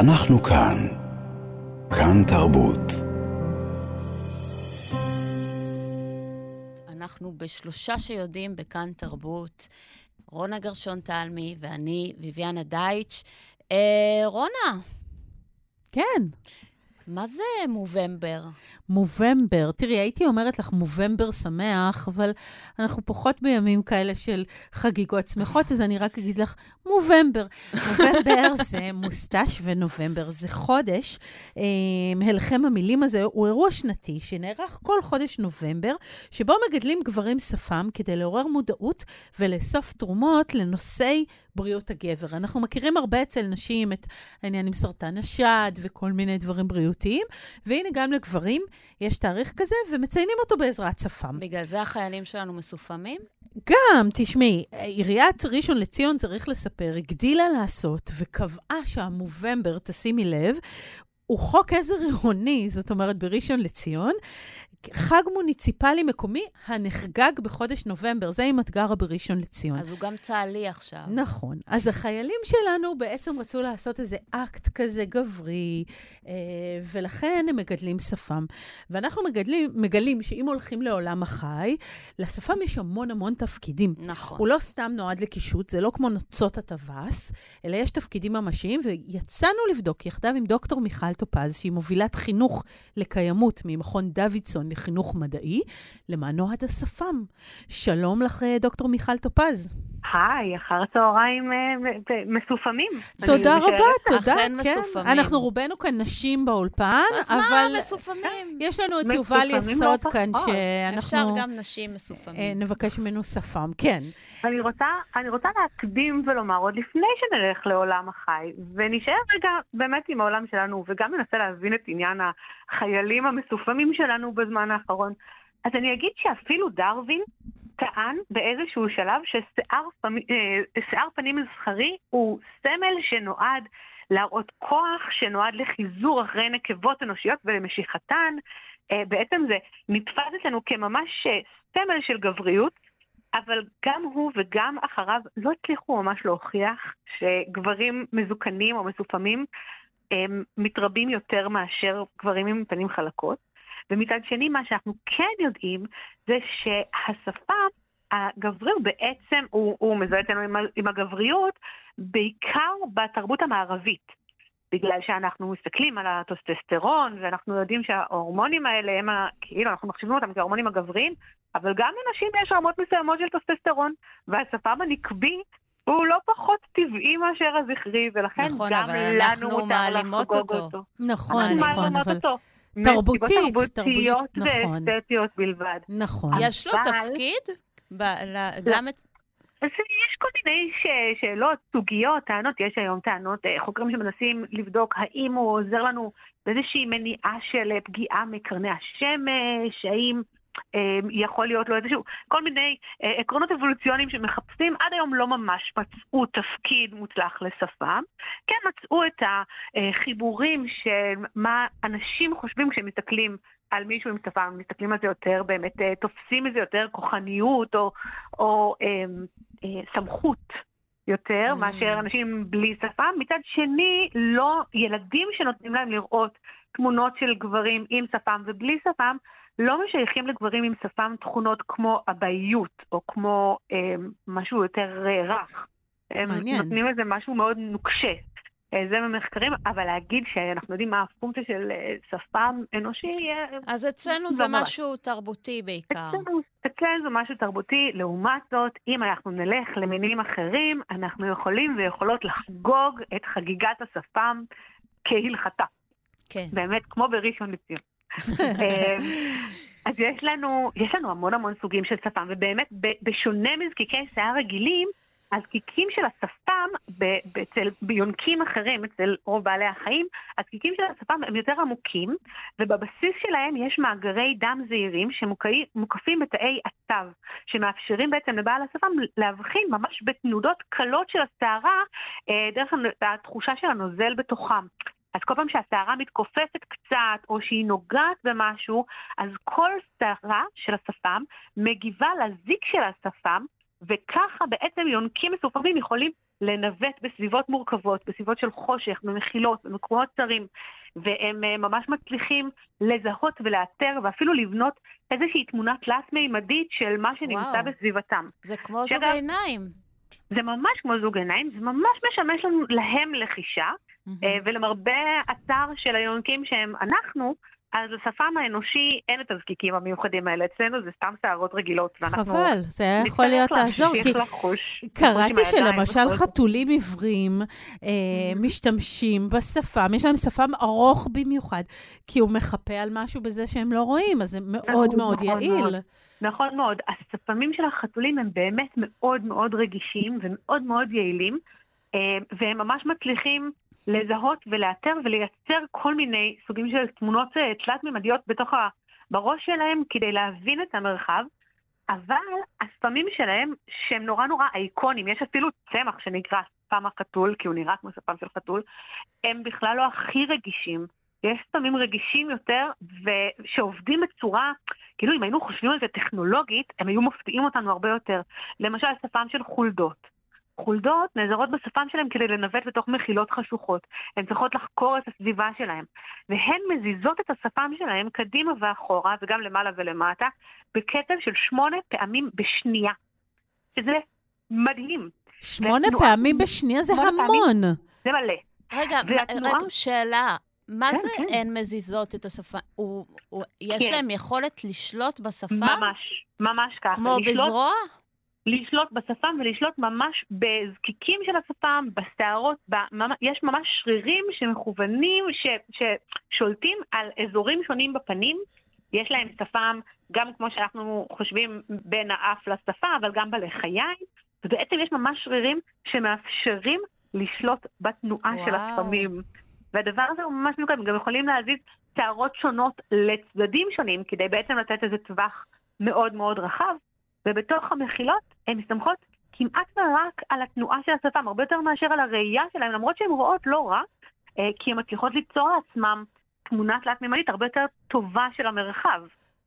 אנחנו כאן. כאן תרבות. אנחנו בשלושה שיודעים בכאן תרבות. רונה גרשון תלמי ואני, ביביאנה דייטש. אה, רונה. כן. מה זה מובמבר? מובמבר. תראי, הייתי אומרת לך מובמבר שמח, אבל אנחנו פחות בימים כאלה של חגיגות שמחות, אז אני רק אגיד לך מובמבר. מובמבר זה מוסטש ונובמבר, זה חודש. אה, הלחם המילים הזה הוא אירוע שנתי שנערך כל חודש נובמבר, שבו מגדלים גברים שפם כדי לעורר מודעות ולאסוף תרומות לנושאי בריאות הגבר. אנחנו מכירים הרבה אצל נשים את העניין עם סרטן השד וכל מיני דברים בריאותיים, והנה גם לגברים יש תאריך כזה, ומציינים אותו בעזרת שפם. בגלל זה החיילים שלנו מסופמים? גם, תשמעי, עיריית ראשון לציון, צריך לספר, הגדילה לעשות וקבעה שהמובמבר, תשימי לב, הוא חוק עזר עירוני, זאת אומרת, בראשון לציון, חג מוניציפלי מקומי הנחגג בחודש נובמבר. זה אם את גרה בראשון לציון. אז הוא גם צה"לי עכשיו. נכון. אז החיילים שלנו בעצם רצו לעשות איזה אקט כזה גברי, אה, ולכן הם מגדלים שפם. ואנחנו מגדלים, מגלים שאם הולכים לעולם החי, לשפם יש המון המון תפקידים. נכון. הוא לא סתם נועד לקישוט, זה לא כמו נוצות הטווס, אלא יש תפקידים ממשיים, ויצאנו לבדוק יחדיו עם דוקטור מיכל טופז, שהיא מובילת חינוך לקיימות ממכון דוידסון לחינוך מדעי, למען נועד השפם. שלום לך, אה, דוקטור מיכל טופז. היי, אחר הצהריים אה, מסופמים. תודה רבה, תודה. אכן כן. מסופמים. אנחנו רובנו כאן נשים באולפן, אז אבל מה מסופמים? יש לנו את יובל יסוד. כאן, אפשר שאנחנו גם נשים מסופמים. אה, נבקש ממנו שפם. כן. אני רוצה, אני רוצה להקדים ולומר, עוד לפני שנלך לעולם החי, ונשאר רגע באמת עם העולם שלנו, וגם ננסה להבין את עניין החיילים המסופמים שלנו בזמן האחרון, אז אני אגיד שאפילו דרווין טען באיזשהו שלב ששיער פמ- אה, פנים זכרי הוא סמל שנועד להראות כוח, שנועד לחיזור אחרי נקבות אנושיות ולמשיכתן. אה, בעצם זה נתפס אצלנו כממש אה, סמל של גבריות. אבל גם הוא וגם אחריו לא הצליחו ממש להוכיח שגברים מזוקנים או מסופמים הם מתרבים יותר מאשר גברים עם פנים חלקות. ומצד שני, מה שאנחנו כן יודעים זה שהשפם הגברי הוא בעצם, הוא, הוא מזוהה אצלנו עם, עם הגבריות, בעיקר בתרבות המערבית. בגלל שאנחנו מסתכלים על הטוסטסטרון, ואנחנו יודעים שההורמונים האלה הם, ה, כאילו, אנחנו מחשיבים אותם כהורמונים הגבריים, אבל גם לנשים יש רמות מסוימות של טוסטסטרון, והשפם הנקבי הוא לא פחות טבעי מאשר הזכרי, ולכן נכון, גם אבל לנו אנחנו מותר לחגוג אותו. אותו. נכון, אנחנו נכון, מעלימות אבל... אותו. תרבותית, תרבותיות תרבותית, נכון. ואסתטיות בלבד. נכון. יש לו אבל- תפקיד? ב- ל- גם את... אז יש כל מיני ש... שאלות, סוגיות, טענות, יש היום טענות, אה, חוקרים שמנסים לבדוק האם הוא עוזר לנו באיזושהי מניעה של אה, פגיעה מקרני השמש, האם יכול להיות לו איזשהו, כל מיני אה, עקרונות אבולוציוניים שמחפשים, עד היום לא ממש מצאו תפקיד מוצלח לשפם. כן מצאו את החיבורים של מה אנשים חושבים כשהם מסתכלים על מישהו עם שפם, הם מסתכלים על זה יותר, באמת אה, תופסים מזה יותר כוחניות או, או אה, אה, סמכות יותר Mm. מאשר אנשים בלי שפם. מצד שני, לא, ילדים שנותנים להם לראות תמונות של גברים עם שפם ובלי שפם, לא משייכים לגברים עם שפם תכונות כמו אבאיות או כמו אה, משהו יותר אה, רך. הם מעניין. נותנים לזה משהו מאוד נוקשה. אה, זה ממחקרים, אבל להגיד שאנחנו יודעים מה הפונקציה של אה, שפם אנושי, אז אצלנו זה לא ממש. משהו תרבותי בעיקר. אצלנו, אצלנו זה משהו תרבותי. לעומת זאת, אם אנחנו נלך למינים אחרים, אנחנו יכולים ויכולות לחגוג את חגיגת השפם כהלכתה. כן. באמת, כמו בראשון לציון. אה, אז יש לנו, יש לנו המון המון סוגים של שפם, ובאמת, בשונה מזקיקי שיער רגילים, הזקיקים של השפם, אצל ביונקים אחרים, אצל רוב בעלי החיים, הזקיקים של השפם הם יותר עמוקים, ובבסיס שלהם יש מאגרי דם זעירים שמוקפים בתאי עטב, שמאפשרים בעצם לבעל השפם להבחין ממש בתנודות קלות של השערה, אה, דרך התחושה של הנוזל בתוכם. אז כל פעם שהשערה מתכופפת קצת, או שהיא נוגעת במשהו, אז כל שערה של השפם מגיבה לזיק של השפם, וככה בעצם יונקים מסופרים יכולים לנווט בסביבות מורכבות, בסביבות של חושך, במחילות, במקומות צרים, והם אה, ממש מצליחים לזהות ולאתר ואפילו לבנות איזושהי תמונה תלת-מימדית של מה שנמצא וואו. בסביבתם. זה כמו שאגב- זוג עיניים. זה ממש כמו זוג עיניים, זה ממש משמש לנו, להם לחישה, אה, ולמרבה הצער של היונקים שהם אנחנו, אז לשפם האנושי אין את הזקיקים המיוחדים האלה. אצלנו זה סתם שערות רגילות, ואנחנו... חבל, זה היה יכול להיות לעזור, כי לחוש. קראתי שלמשל. חתולים עיוורים אה, משתמשים בשפם, יש להם שפם ארוך במיוחד, כי הוא מחפה על משהו בזה שהם לא רואים, אז זה מאוד נכון, מאוד נכון יעיל. מאוד. נכון מאוד. השפמים של החתולים הם באמת מאוד מאוד רגישים ומאוד מאוד יעילים, אה, והם ממש מצליחים לזהות ולאתר ולייצר כל מיני סוגים של תמונות אה, תלת-ממדיות בתוך ה... בראש שלהם כדי להבין את המרחב, אבל השפמים שלהם, שהם נורא נורא אייקונים, יש אפילו צמח שנקרא שפם החתול, כי הוא נראה כמו שפם של חתול, הם בכלל לא הכי רגישים. יש ספמים רגישים יותר, ושעובדים בצורה, כאילו אם היינו חושבים על זה טכנולוגית, הם היו מפתיעים אותנו הרבה יותר. למשל, שפם של חולדות. חולדות נעזרות בשפם שלהם כדי לנווט בתוך מחילות חשוכות. הן צריכות לחקור את הסביבה שלהם. והן מזיזות את השפם שלהם קדימה ואחורה, וגם למעלה ולמטה, בקצב של שמונה פעמים בשנייה. שזה מדהים. שמונה ותנועה- פעמים בשנייה זה שמונה פעמים. המון. זה מלא. רגע, והתנועה- רגע, שאלה. מה כן, זה כן. הן מזיזות את השפה? הוא- הוא- יש כן. להם יכולת לשלוט בשפה? ממש, ממש ככה. כמו לשלוט- בזרוע? לשלוט בשפם ולשלוט ממש בזקיקים של השפם, בשערות, בממ- יש ממש שרירים שמכוונים, ש, ששולטים על אזורים שונים בפנים. יש להם שפם, גם כמו שאנחנו חושבים, בין האף לשפה, אבל גם בלחיים, ובעצם יש ממש שרירים שמאפשרים לשלוט בתנועה של וואו. השפמים. והדבר הזה הוא ממש מיוחד, הם גם יכולים להזיז שערות שונות לצדדים שונים, כדי בעצם לתת איזה טווח מאוד מאוד רחב. ובתוך המחילות הן מסתמכות כמעט ורק על התנועה של השפם, הרבה יותר מאשר על הראייה שלהן, למרות שהן רואות לא רע, אה, כי הן מצליחות ליצור לעצמן תמונה תלת-מימדית הרבה יותר טובה של המרחב.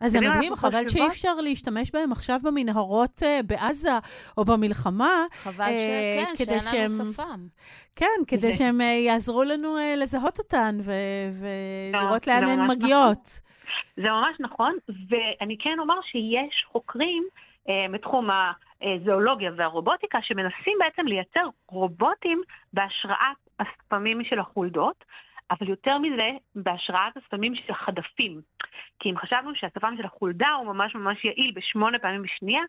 אז זה מדהים, חבל שאי אפשר להשתמש בהם עכשיו במנהרות אה, בעזה או במלחמה. חבל אה, שכן, שאין לנו שהם- שפם. כן, כדי זה- שהם יעזרו לנו לזהות אותן ולראות לאן הן מגיעות. זה ממש נכון, ואני כן אומר שיש חוקרים אה, מתחום הזואולוגיה והרובוטיקה שמנסים בעצם לייצר רובוטים בהשראת הספמים של החולדות, אבל יותר מזה, בהשראת הספמים של החדפים. כי אם חשבנו שהשפם של החולדה הוא ממש ממש יעיל בשמונה פעמים בשנייה,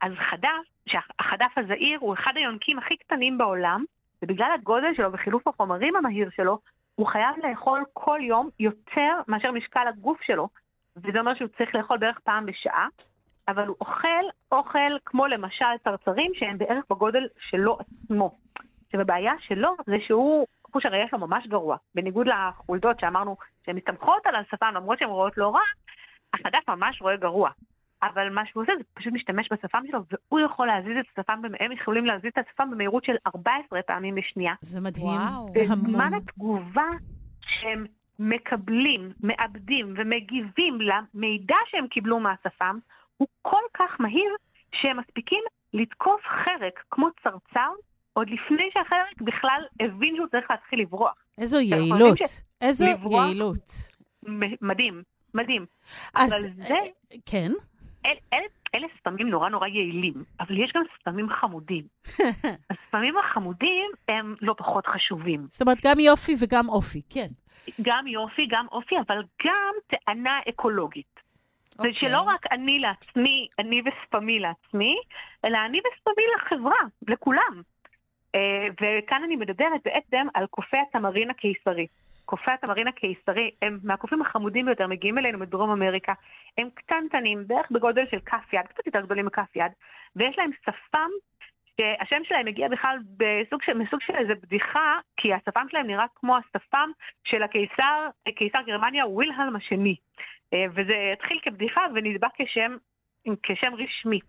אז חדף, שהחדף הזעיר הוא אחד היונקים הכי קטנים בעולם, ובגלל הגודל שלו וחילוף החומרים המהיר שלו, הוא חייב לאכול כל יום יותר מאשר משקל הגוף שלו. וזה אומר שהוא צריך לאכול בערך פעם בשעה, אבל הוא אוכל אוכל כמו למשל צרצרים שהם בערך בגודל שלו עצמו. עכשיו הבעיה שלו זה שהוא, חוש הראייה שלו ממש גרוע. בניגוד לחולדות שאמרנו שהן מסתמכות על השפם למרות שהן רואות לא רע, החדף ממש רואה גרוע. אבל מה שהוא עושה זה פשוט משתמש בשפם שלו, והוא יכול להזיז את השפם, הם יכולים להזיז את השפם במהירות של 14 פעמים בשנייה. זה מדהים, וואו. זה בזמן המון. התגובה שהם מקבלים, מאבדים ומגיבים למידע שהם קיבלו מהשפם, הוא כל כך מהיר שהם מספיקים לתקוף חרק כמו צרצר, עוד לפני שהחרק בכלל הבין שהוא צריך להתחיל לברוח. איזו יעילות, איזו לברוח- יעילות. מדהים, מדהים. אז אבל זה- אה, כן, אל, אל, אלה ספמים נורא נורא יעילים, אבל יש גם ספמים חמודים. הספמים החמודים הם לא פחות חשובים. זאת אומרת, גם יופי וגם אופי, כן. גם יופי, גם אופי, אבל גם טענה אקולוגית. זה אוקיי. שלא רק אני לעצמי, אני וספמי לעצמי, אלא אני וספמי לחברה, לכולם. אה, וכאן אני מדברת בעצם על קופי התמרין הקיסרי. קופי התמרין הקיסרי הם מהקופים החמודים ביותר, מגיעים אלינו מדרום אמריקה. הם קטנטנים, בערך בגודל של כף יד, קצת יותר גדולים מכף יד, ויש להם שפם שהשם שלהם מגיע בכלל בסוג של, מסוג של איזה בדיחה, כי השפם שלהם נראה כמו השפם של הקיסר, קיסר גרמניה ווילהלם השני. אה, וזה התחיל כבדיחה ונדבק כשם, כשם רשמי.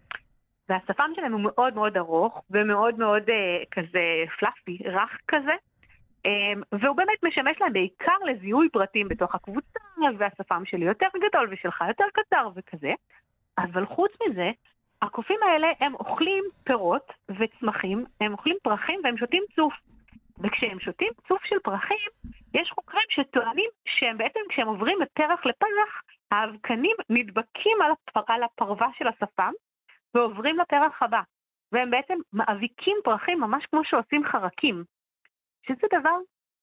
והשפם שלהם הוא מאוד מאוד ארוך ומאוד מאוד אה, כזה פלאפי, רך כזה. אה, והוא באמת משמש להם בעיקר לזיהוי פרטים בתוך הקבוצה, והשפם שלי יותר גדול ושלך יותר קצר וכזה. אבל חוץ מזה, הקופים האלה הם אוכלים פירות וצמחים, הם אוכלים פרחים והם שותים צוף. וכשהם שותים צוף של פרחים, יש חוקרים שטוענים שהם בעצם, כשהם עוברים מפרח לפרח, האבקנים נדבקים על, הפר, על הפרווה של השפם ועוברים לפרח הבא. והם בעצם מאביקים פרחים ממש כמו שעושים חרקים. שזה דבר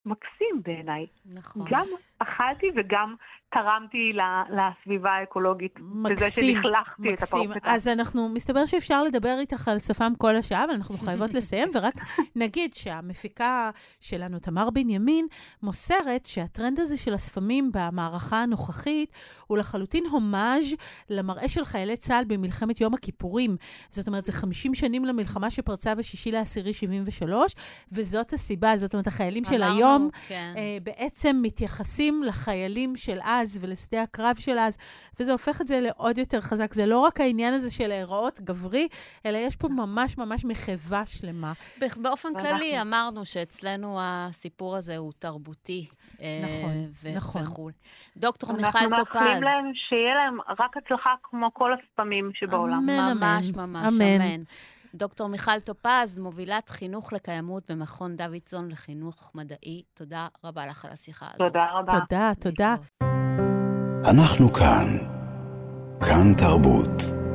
מקסים בעיניי. נכון. גם אכלתי וגם תרמתי לסביבה האקולוגית. מקסים, בזה שלכלכתי את מקסים. הפרופטה. אז אנחנו, מסתבר שאפשר לדבר איתך על שפם כל השעה, אבל אנחנו חייבות לסיים, ורק נגיד שהמפיקה שלנו, תמר בנימין, מוסרת שהטרנד הזה של השפמים במערכה הנוכחית הוא לחלוטין הומאז' למראה של חיילי צה"ל במלחמת יום הכיפורים. זאת אומרת, זה 50 שנים למלחמה שפרצה בשישי לעשירי 73, וזאת הסיבה, זאת אומרת, החיילים של אמרנו, היום כן. אה, בעצם מתייחסים לחיילים של אז ולשדה הקרב של אז, וזה הופך את זה לעוד יותר חזק. זה לא רק העניין הזה של להיראות גברי, אלא יש פה ממש ממש מחווה שלמה. באופן ואנחנו- כללי אמרנו שאצלנו הסיפור הזה הוא תרבותי. אה, נכון, ו- נכון. וכו'. דוקטור מיכל אנחנו טופז. מאחלים להם שיהיה להם רק הצלחה כמו כל הספמים שבעולם. אמן, ממש אמן. ממש, אמן. אמן. דוקטור מיכל טופז, מובילת חינוך לקיימות במכון דוידסון לחינוך מדעי. תודה רבה לך על השיחה הזאת. תודה רבה. תודה, תודה. אנחנו כאן. כאן תרבות.